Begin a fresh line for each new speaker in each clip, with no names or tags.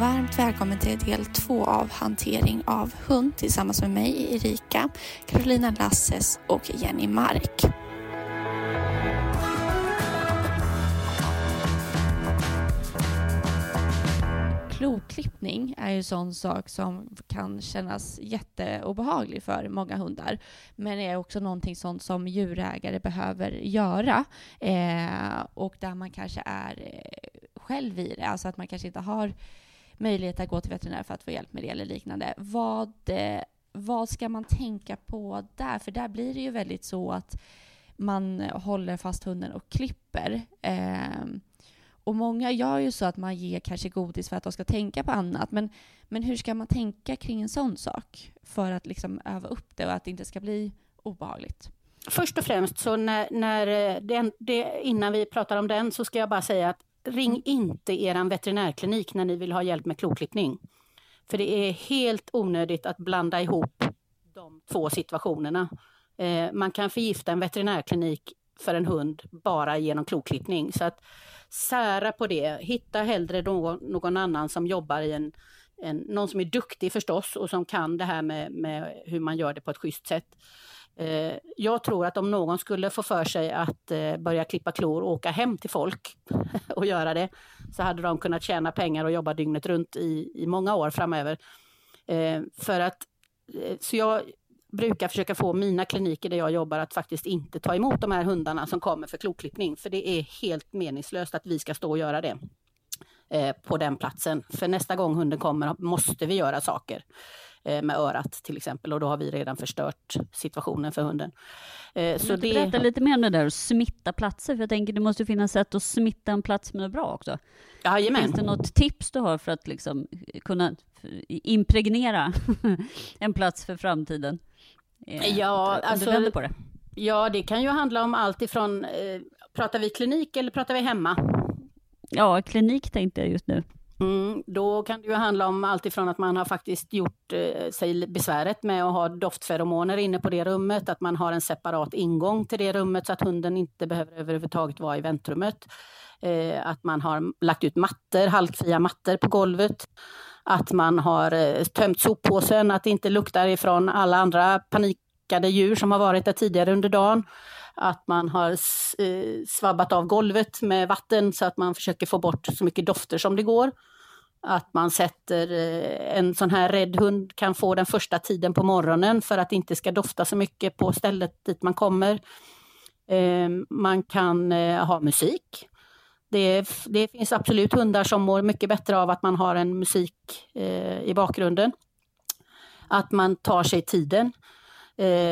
Varmt välkommen till del två av hantering av hund tillsammans med mig Erika, Carolina Lasses och Jenny Mark. Kloklippning är ju en sån sak som kan kännas jätteobehaglig för många hundar, men är också någonting sånt som djurägare behöver göra eh, och där man kanske är eh, själv i det, alltså att man kanske inte har möjlighet att gå till veterinär för att få hjälp med det eller liknande. Vad, eh, vad ska man tänka på där? För där blir det ju väldigt så att man håller fast hunden och klipper. Eh, och många gör ju så att man ger kanske godis för att de ska tänka på annat. Men, men hur ska man tänka kring en sån sak för att liksom öva upp det och att det inte ska bli obehagligt?
Först och främst, så när, när eh, det, det, innan vi pratar om den, så ska jag bara säga att ring inte er veterinärklinik när ni vill ha hjälp med kloklippning. För det är helt onödigt att blanda ihop de två situationerna. Eh, man kan förgifta en veterinärklinik för en hund bara genom kloklippning. Så att sära på det. Hitta hellre någon, någon annan som jobbar i en, en, någon som är duktig förstås och som kan det här med, med hur man gör det på ett schysst sätt. Eh, jag tror att om någon skulle få för sig att eh, börja klippa klor och åka hem till folk och göra det, så hade de kunnat tjäna pengar och jobba dygnet runt i, i många år framöver. Eh, för att, eh, så jag brukar försöka få mina kliniker där jag jobbar att faktiskt inte ta emot de här hundarna som kommer för kloklippning, för det är helt meningslöst att vi ska stå och göra det eh, på den platsen. För nästa gång hunden kommer måste vi göra saker. Eh, med örat till exempel och då har vi redan förstört situationen för hunden.
Eh, så det... Berätta lite mer om det där att smitta platser, för jag tänker det måste finnas sätt att smitta en plats med något bra också.
Jajamän.
Finns det något tips du har för att liksom kunna impregnera en plats för framtiden?
Eh, ja, alltså, på det. ja, det kan ju handla om allt ifrån, eh, pratar vi klinik eller pratar vi hemma?
Ja, klinik tänkte jag just nu.
Mm, då kan det ju handla om allt ifrån att man har faktiskt gjort eh, sig besväret med att ha doftferomoner inne på det rummet, att man har en separat ingång till det rummet så att hunden inte behöver överhuvudtaget vara i väntrummet. Eh, att man har lagt ut mattor, halkfria mattor på golvet. Att man har eh, tömt soppåsen, att det inte luktar ifrån alla andra panikade djur som har varit där tidigare under dagen att man har eh, svabbat av golvet med vatten så att man försöker få bort så mycket dofter som det går. Att man sätter eh, en sån här rädd hund kan få den första tiden på morgonen för att det inte ska dofta så mycket på stället dit man kommer. Eh, man kan eh, ha musik. Det, det, finns absolut hundar som mår mycket bättre av att man har en musik i bakgrunden. Att man tar sig tiden.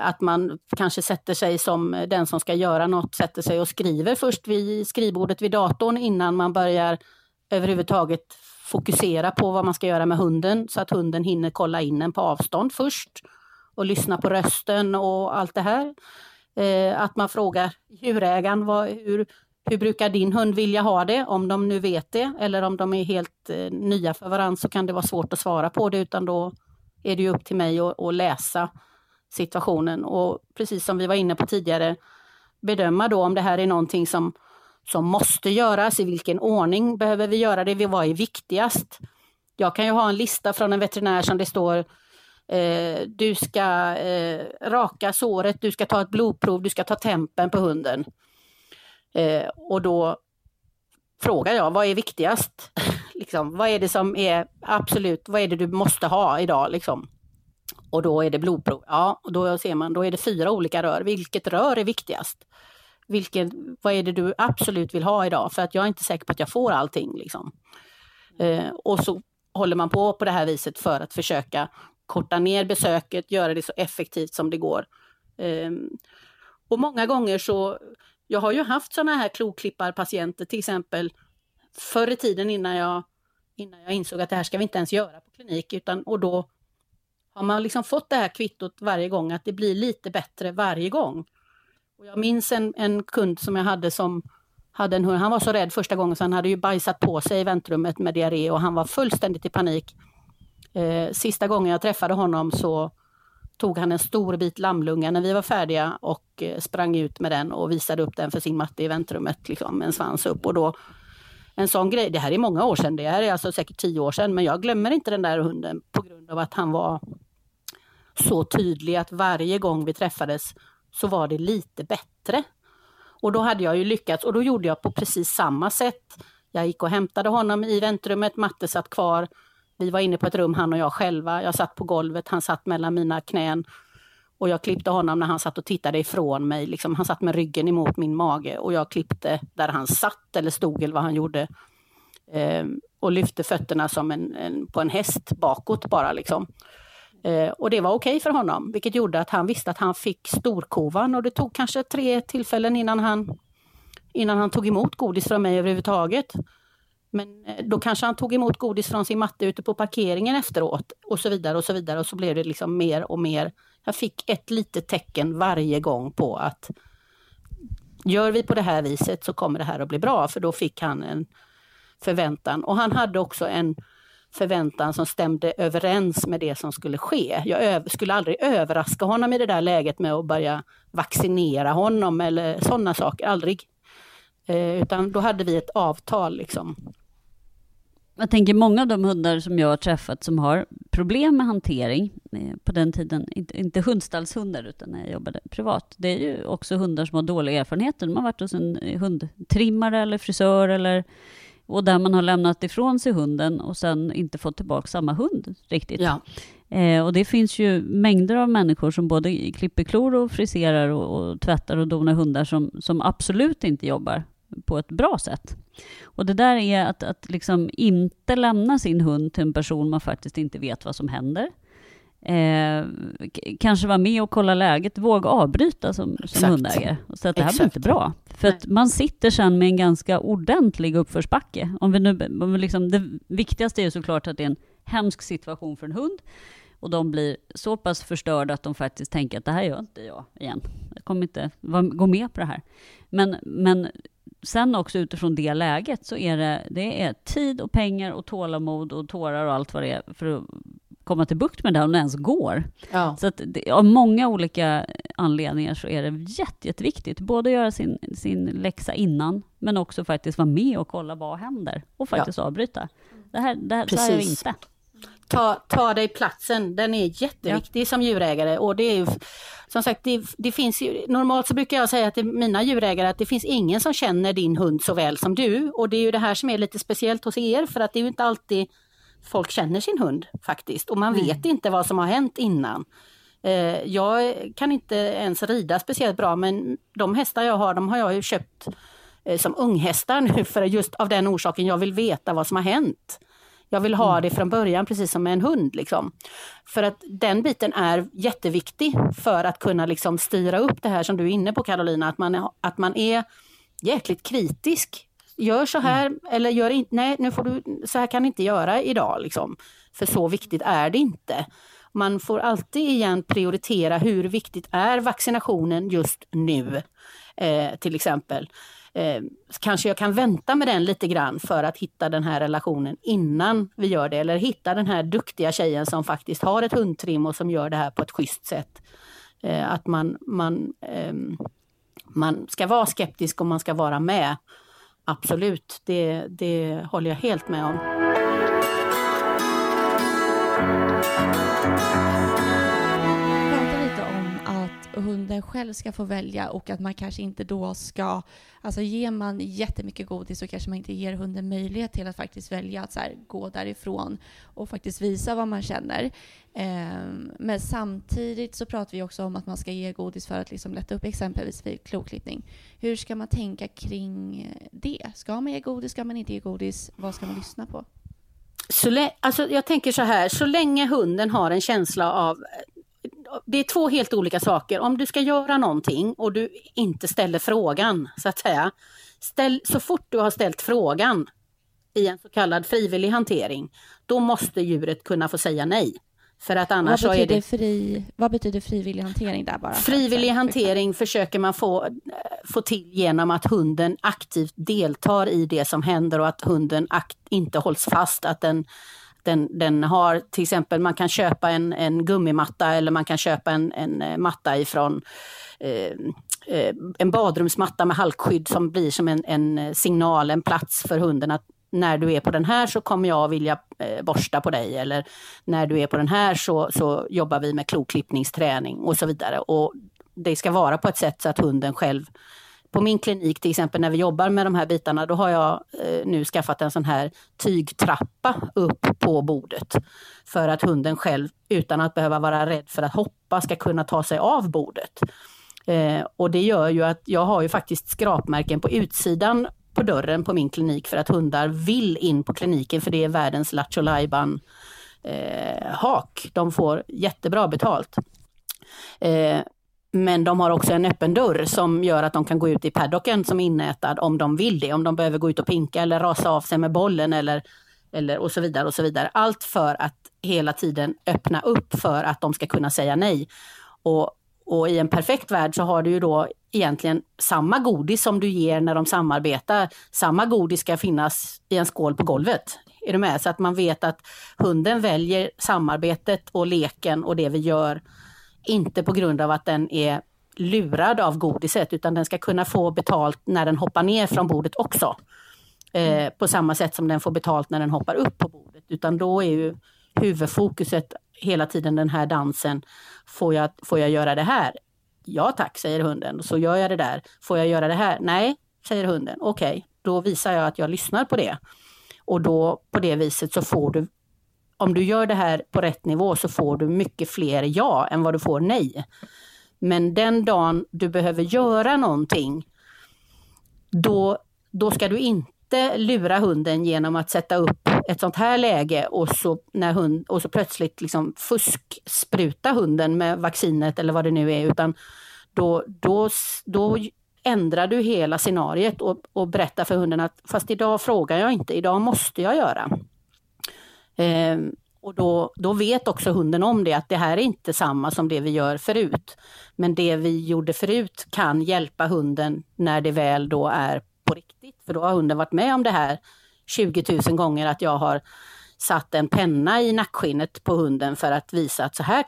Att man kanske sätter sig som den som ska göra något, sätter sig och skriver först vid skrivbordet vid datorn innan man börjar överhuvudtaget fokusera på vad man ska göra med hunden så att hunden hinner kolla in en på avstånd först och lyssna på rösten och allt det här. Eh, att man frågar djurägaren vad, hur, hur brukar din hund vilja ha det? Om de nu vet det eller om de är helt eh, nya för varandra så kan det vara svårt att svara på det utan då är det upp till mig att, att läsa situationen och precis som vi var inne på tidigare bedöma då om det här är någonting som, som måste göras, i vilken ordning behöver vi göra det, vad är viktigast? Jag kan ju ha en lista från en veterinär som det står eh, du ska eh, raka såret, du ska ta ett blodprov, du ska ta tempen på hunden. Eh, och då frågar jag, vad är viktigast? liksom, vad är det som är absolut, vad är det du måste ha idag? Liksom? och då är det blodprov. Ja, och då ser man, då är det fyra olika rör. Vilket rör är viktigast? Vilken, vad är det du absolut vill ha idag? För att jag är inte säker på att jag får allting. Liksom. Eh, och så håller man på på det här viset för att försöka korta ner besöket, göra det så effektivt som det går. Eh, och många gånger så, jag har ju haft sådana här kloklipparpatienter till exempel förr i tiden innan jag, innan jag insåg att det här ska vi inte ens göra på klinik, utan, och då har man liksom fått det här kvittot varje gång, att det blir lite bättre varje gång, och jag minns en, en kund som jag hade som hade en hund. Han var så rädd första gången så han hade ju bajsat på sig i väntrummet med diarré och han var fullständigt i panik. Eh, sista gången jag träffade honom så tog han en stor bit lammlunga när vi var färdiga och eh, sprang ut med den och visade upp den för sin matte i väntrummet liksom, med en svans upp. Och då, en sån grej, det här är många år sedan, det här är alltså säkert tio år sedan, men jag glömmer inte den där hunden på grund av att han var så tydlig att varje gång vi träffades så var det lite bättre. Och då hade jag ju lyckats och då gjorde jag på precis samma sätt. Jag gick och hämtade honom i väntrummet, Matte satt kvar. Vi var inne på ett rum, han och jag själva. Jag satt på golvet, han satt mellan mina knän. Och jag klippte honom när han satt och tittade ifrån mig. Liksom, han satt med ryggen emot min mage och jag klippte där han satt eller stod eller vad han gjorde. Ehm, och lyfte fötterna som en, en, på en häst bakåt bara. Liksom. Eh, och det var okej okay för honom, vilket gjorde att han visste att han fick storkovan och det tog kanske tre tillfällen innan han, innan han tog emot godis från mig överhuvudtaget. Men eh, då kanske han tog emot godis från sin matte ute på parkeringen efteråt och så vidare och så vidare och så blev det liksom mer och mer. Jag fick ett litet tecken varje gång på att gör vi på det här viset så kommer det här att bli bra, för då fick han en förväntan. Och han hade också en förväntan som stämde överens med det som skulle ske. Jag skulle aldrig överraska honom i det där läget med att börja vaccinera honom eller sådana saker, aldrig. Eh, utan då hade vi ett avtal liksom.
Jag tänker många av de hundar som jag har träffat som har problem med hantering, eh, på den tiden, inte, inte hundstallshundar utan när jag jobbade privat, det är ju också hundar som har dåliga erfarenheter. De har varit hos en hundtrimmare eller frisör eller och där man har lämnat ifrån sig hunden och sen inte fått tillbaka samma hund riktigt. Ja. Eh, och det finns ju mängder av människor som både klipper klor och friserar och, och tvättar och donar hundar som, som absolut inte jobbar på ett bra sätt. Och det där är att, att liksom inte lämna sin hund till en person man faktiskt inte vet vad som händer. Eh, kanske vara med och kolla läget, våga avbryta som, som hundägare. Och så att det här blir inte bra. För att man sitter sen med en ganska ordentlig uppförsbacke. Om vi nu, om vi liksom, det viktigaste är såklart att det är en hemsk situation för en hund. Och de blir så pass förstörda att de faktiskt tänker att det här gör inte jag igen. Jag kommer inte gå med på det här. Men, men sen också utifrån det läget så är det, det är tid och pengar och tålamod och tårar och allt vad det är för att komma till bukt med det, om det ens går. Ja. Så att det, av många olika anledningar så är det jätte, jätteviktigt, både att göra sin, sin läxa innan, men också faktiskt vara med och kolla vad händer och faktiskt ja. avbryta. Det här, det här, så här är vi inte.
Ta, ta dig platsen, den är jätteviktig ja. som djurägare och det är som sagt, det, det, finns ju, normalt så brukar jag säga till mina djurägare att det finns ingen som känner din hund så väl som du och det är ju det här som är lite speciellt hos er för att det är ju inte alltid folk känner sin hund faktiskt och man mm. vet inte vad som har hänt innan. Eh, jag kan inte ens rida speciellt bra men de hästar jag har, de har jag ju köpt eh, som unghästar nu för just av den orsaken jag vill veta vad som har hänt. Jag vill ha mm. det från början precis som med en hund. Liksom. För att den biten är jätteviktig för att kunna liksom styra upp det här som du är inne på Carolina, att man är, att man är jäkligt kritisk gör så här mm. eller gör inte, nej nu får du, så här kan du inte göra idag liksom. För så viktigt är det inte. Man får alltid igen prioritera hur viktigt är vaccinationen just nu, eh, till exempel. Eh, kanske jag kan vänta med den lite grann för att hitta den här relationen innan vi gör det. Eller hitta den här duktiga tjejen som faktiskt har ett hundtrim och som gör det här på ett schysst sätt. Eh, att man, man, eh, man ska vara skeptisk och man ska vara med. Absolut, det, det håller jag helt med om
hunden själv ska få välja och att man kanske inte då ska... Alltså ger man jättemycket godis så kanske man inte ger hunden möjlighet till att faktiskt välja att så här, gå därifrån och faktiskt visa vad man känner. Um, men samtidigt så pratar vi också om att man ska ge godis för att liksom lätta upp exempelvis vid kloklippning. Hur ska man tänka kring det? Ska man ge godis? Ska man inte ge godis? Vad ska man lyssna på?
Så alltså jag tänker så här, så länge hunden har en känsla av det är två helt olika saker. Om du ska göra någonting och du inte ställer frågan, så att säga. Ställ, så fort du har ställt frågan i en så kallad frivillig hantering, då måste djuret kunna få säga nej. För att annars
vad, betyder
är det...
fri, vad betyder frivillig hantering där bara?
Frivillig hantering försöker man få, få till genom att hunden aktivt deltar i det som händer och att hunden akt, inte hålls fast. Att den, den, den har till exempel, man kan köpa en, en gummimatta eller man kan köpa en, en eh, matta ifrån eh, eh, en badrumsmatta med halkskydd som blir som en, en eh, signal, en plats för hunden att när du är på den här så kommer jag vilja eh, borsta på dig eller när du är på den här så, så jobbar vi med kloklippningsträning och så vidare. Och det ska vara på ett sätt så att hunden själv på min klinik till exempel när vi jobbar med de här bitarna, då har jag eh, nu skaffat en sån här tygtrappa upp på bordet. För att hunden själv, utan att behöva vara rädd för att hoppa, ska kunna ta sig av bordet. Eh, och det gör ju att jag har ju faktiskt skrapmärken på utsidan på dörren på min klinik för att hundar vill in på kliniken för det är världens Lattjo eh, hak. De får jättebra betalt. Eh, men de har också en öppen dörr som gör att de kan gå ut i paddocken som inätad om de vill det. Om de behöver gå ut och pinka eller rasa av sig med bollen eller, eller och så vidare och så vidare. Allt för att hela tiden öppna upp för att de ska kunna säga nej. Och och i en perfekt värld så har du ju då egentligen samma godis som du ger när de samarbetar. Samma godis ska finnas i en skål på golvet. Är du med? Så att man vet att hunden väljer samarbetet och leken och det vi gör, inte på grund av att den är lurad av godiset, utan den ska kunna få betalt när den hoppar ner från bordet också. Eh, på samma sätt som den får betalt när den hoppar upp på bordet. Utan då är ju huvudfokuset hela tiden den här dansen. Får jag, får jag göra det här? Ja tack, säger hunden. Så gör jag det där. Får jag göra det här? Nej, säger hunden. Okej, okay, då visar jag att jag lyssnar på det. Och då på det viset så får du, om du gör det här på rätt nivå så får du mycket fler ja än vad du får nej. Men den dagen du behöver göra någonting, då, då ska du inte lura hunden genom att sätta upp ett sånt här läge och så, när hund, och så plötsligt liksom fuskspruta hunden med vaccinet eller vad det nu är, utan då, då, då ändrar du hela scenariet och, och berättar för hunden att fast idag frågar jag inte, idag måste jag göra. Eh, och då, då vet också hunden om det, att det här är inte samma som det vi gör förut. Men det vi gjorde förut kan hjälpa hunden när det väl då är på riktigt. För då har hunden varit med om det här 20 000 gånger att jag har satt en penna i nackskinnet på hunden för att visa att så här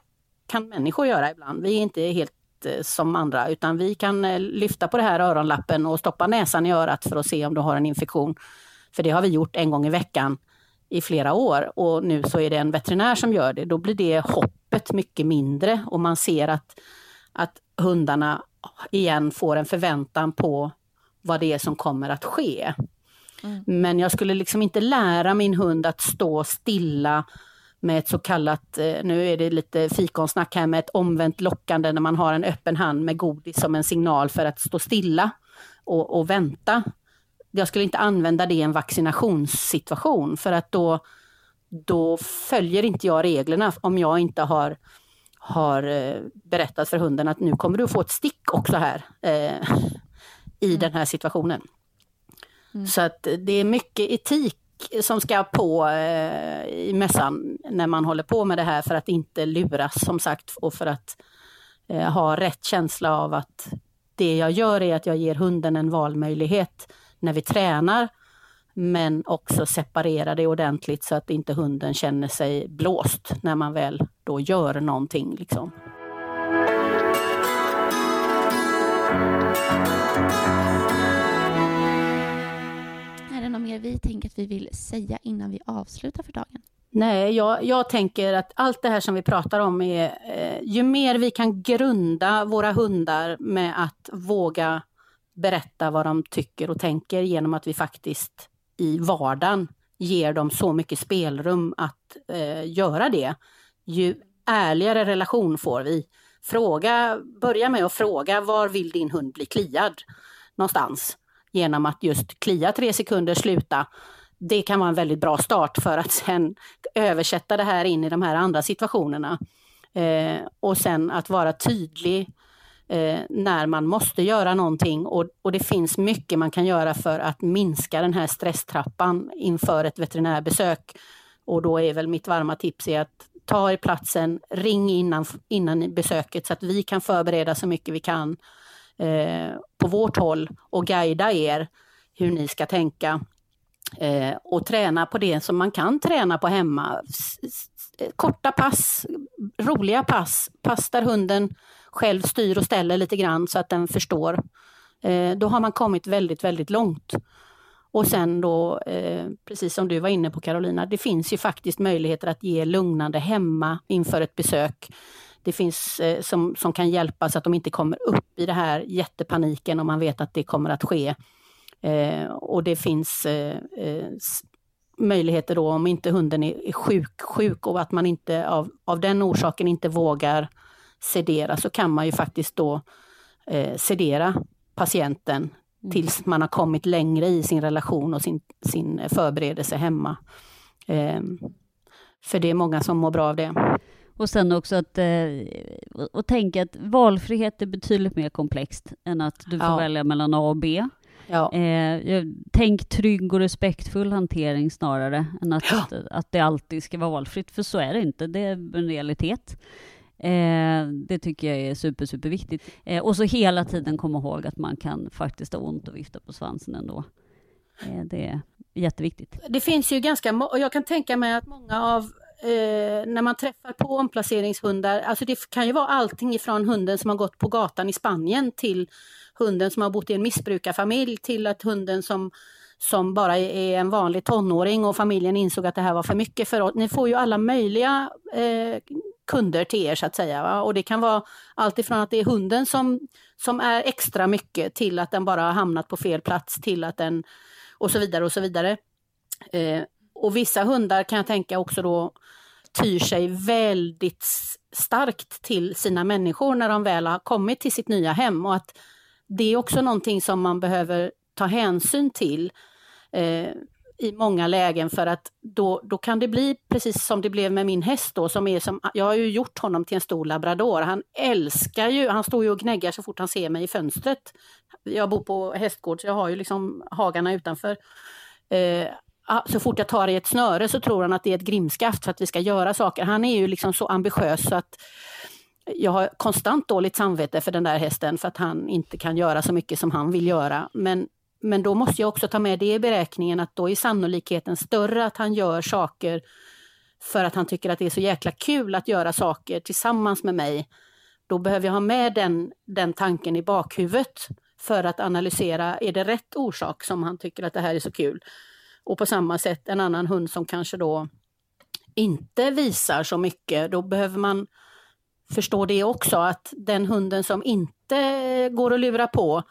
kan människor göra ibland. Vi är inte helt eh, som andra utan vi kan eh, lyfta på det här öronlappen och stoppa näsan i örat för att se om du har en infektion. För det har vi gjort en gång i veckan i flera år och nu så är det en veterinär som gör det. Då blir det hoppet mycket mindre och man ser att, att hundarna igen får en förväntan på vad det är som kommer att ske. Mm. Men jag skulle liksom inte lära min hund att stå stilla med ett så kallat, eh, nu är det lite fikonsnack här, med ett omvänt lockande när man har en öppen hand med godis som en signal för att stå stilla och, och vänta. Jag skulle inte använda det i en vaccinationssituation för att då, då följer inte jag reglerna om jag inte har, har eh, berättat för hunden att nu kommer du få ett stick också här. Eh, i mm. den här situationen. Mm. Så att det är mycket etik som ska på eh, i mässan när man håller på med det här för att inte luras som sagt och för att eh, ha rätt känsla av att det jag gör är att jag ger hunden en valmöjlighet när vi tränar men också separera det ordentligt så att inte hunden känner sig blåst när man väl då gör någonting. Liksom.
Är det något mer vi tänker att vi vill säga innan vi avslutar för dagen?
Nej, jag, jag tänker att allt det här som vi pratar om är, eh, ju mer vi kan grunda våra hundar med att våga berätta vad de tycker och tänker genom att vi faktiskt i vardagen ger dem så mycket spelrum att eh, göra det, ju ärligare relation får vi. Fråga, börja med att fråga var vill din hund bli kliad någonstans? Genom att just klia tre sekunder, sluta. Det kan vara en väldigt bra start för att sen översätta det här in i de här andra situationerna. Eh, och sen att vara tydlig eh, när man måste göra någonting och, och det finns mycket man kan göra för att minska den här stresstrappan inför ett veterinärbesök. Och då är väl mitt varma tips att ta er platsen, ring innan, innan besöket så att vi kan förbereda så mycket vi kan eh, på vårt håll och guida er hur ni ska tänka. Eh, och träna på det som man kan träna på hemma. Korta pass, roliga pass, pass där hunden själv styr och ställer lite grann så att den förstår. Eh, då har man kommit väldigt, väldigt långt. Och sen då, eh, precis som du var inne på Carolina, det finns ju faktiskt möjligheter att ge lugnande hemma inför ett besök. Det finns eh, som, som kan hjälpa så att de inte kommer upp i det här jättepaniken om man vet att det kommer att ske. Eh, och det finns eh, eh, möjligheter då om inte hunden är, är sjuk, sjuk och att man inte av, av den orsaken inte vågar sedera så kan man ju faktiskt då eh, sedera patienten mm. tills man har kommit längre i sin relation och sin, sin förberedelse hemma. Eh, för det är många som mår bra av det.
Och sen också att eh, och tänka att valfrihet är betydligt mer komplext än att du får ja. välja mellan A och B. Ja. Eh, tänk trygg och respektfull hantering snarare än att, ja. att det alltid ska vara valfritt, för så är det inte. Det är en realitet. Eh, det tycker jag är super, super viktigt. Eh, och så hela tiden komma ihåg att man kan faktiskt ha ont och vifta på svansen ändå. Eh, det är jätteviktigt.
Det finns ju ganska, och jag kan tänka mig att många av eh, när man träffar på omplaceringshundar, alltså det kan ju vara allting ifrån hunden som har gått på gatan i Spanien till hunden som har bott i en missbrukarfamilj till att hunden som som bara är en vanlig tonåring och familjen insåg att det här var för mycket för oss. Ni får ju alla möjliga eh, kunder till er så att säga. Va? Och det kan vara allt ifrån att det är hunden som, som är extra mycket till att den bara har hamnat på fel plats till att den och så vidare och så vidare. Eh, och vissa hundar kan jag tänka också då tyr sig väldigt starkt till sina människor när de väl har kommit till sitt nya hem och att det är också någonting som man behöver ta hänsyn till. Eh, i många lägen för att då, då kan det bli precis som det blev med min häst då, som är som, jag har ju gjort honom till en stor labrador. Han älskar ju, han står ju och gnäggar så fort han ser mig i fönstret. Jag bor på hästgård så jag har ju liksom hagarna utanför. Eh, ah, så fort jag tar i ett snöre så tror han att det är ett grimskaft för att vi ska göra saker. Han är ju liksom så ambitiös så att jag har konstant dåligt samvete för den där hästen för att han inte kan göra så mycket som han vill göra. Men men då måste jag också ta med det i beräkningen att då är sannolikheten större att han gör saker för att han tycker att det är så jäkla kul att göra saker tillsammans med mig. Då behöver jag ha med den, den tanken i bakhuvudet för att analysera, är det rätt orsak som han tycker att det här är så kul? Och på samma sätt en annan hund som kanske då inte visar så mycket, då behöver man förstå det också, att den hunden som inte går att lura på,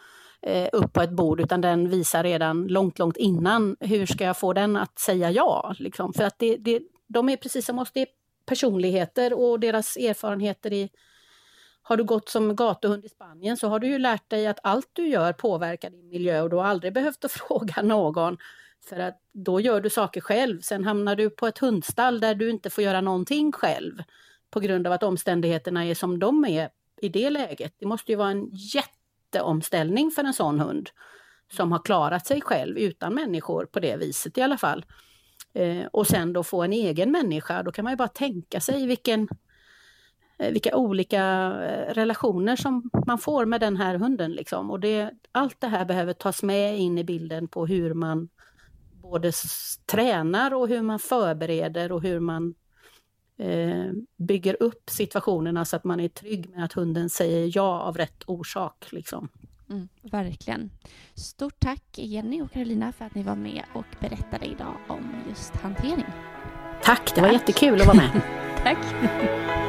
eh, upp på ett bord, utan den visar redan långt, långt innan hur ska jag få den att säga ja. Liksom. För att det, det, de är precis som oss, det är personligheter och deras erfarenheter i har du gått som gatuhund i Spanien så har du ju lärt dig att allt du gör påverkar din miljö och du har aldrig behövt att fråga någon. För att då gör du saker själv. Sen hamnar du på ett hundstall där du inte får göra någonting själv på grund av att omständigheterna är som de är i det läget. Det måste ju vara en jätte jätteomställning för en sån hund som har klarat sig själv utan människor på det viset i alla fall. Eh, och sen då få en egen människa, då kan man ju bara tänka sig vilken, eh, vilka olika eh, relationer som man får med den här hunden. Liksom. Och det, allt det här behöver tas med in i bilden på hur man både tränar och hur man förbereder och hur man eh, bygger upp situationerna så att man är trygg med att hunden säger ja av rätt orsak. Liksom.
Mm, verkligen. Stort tack Jenny och Carolina för att ni var med och berättade idag om just hantering.
Tack, det var jättekul att vara med.
tack.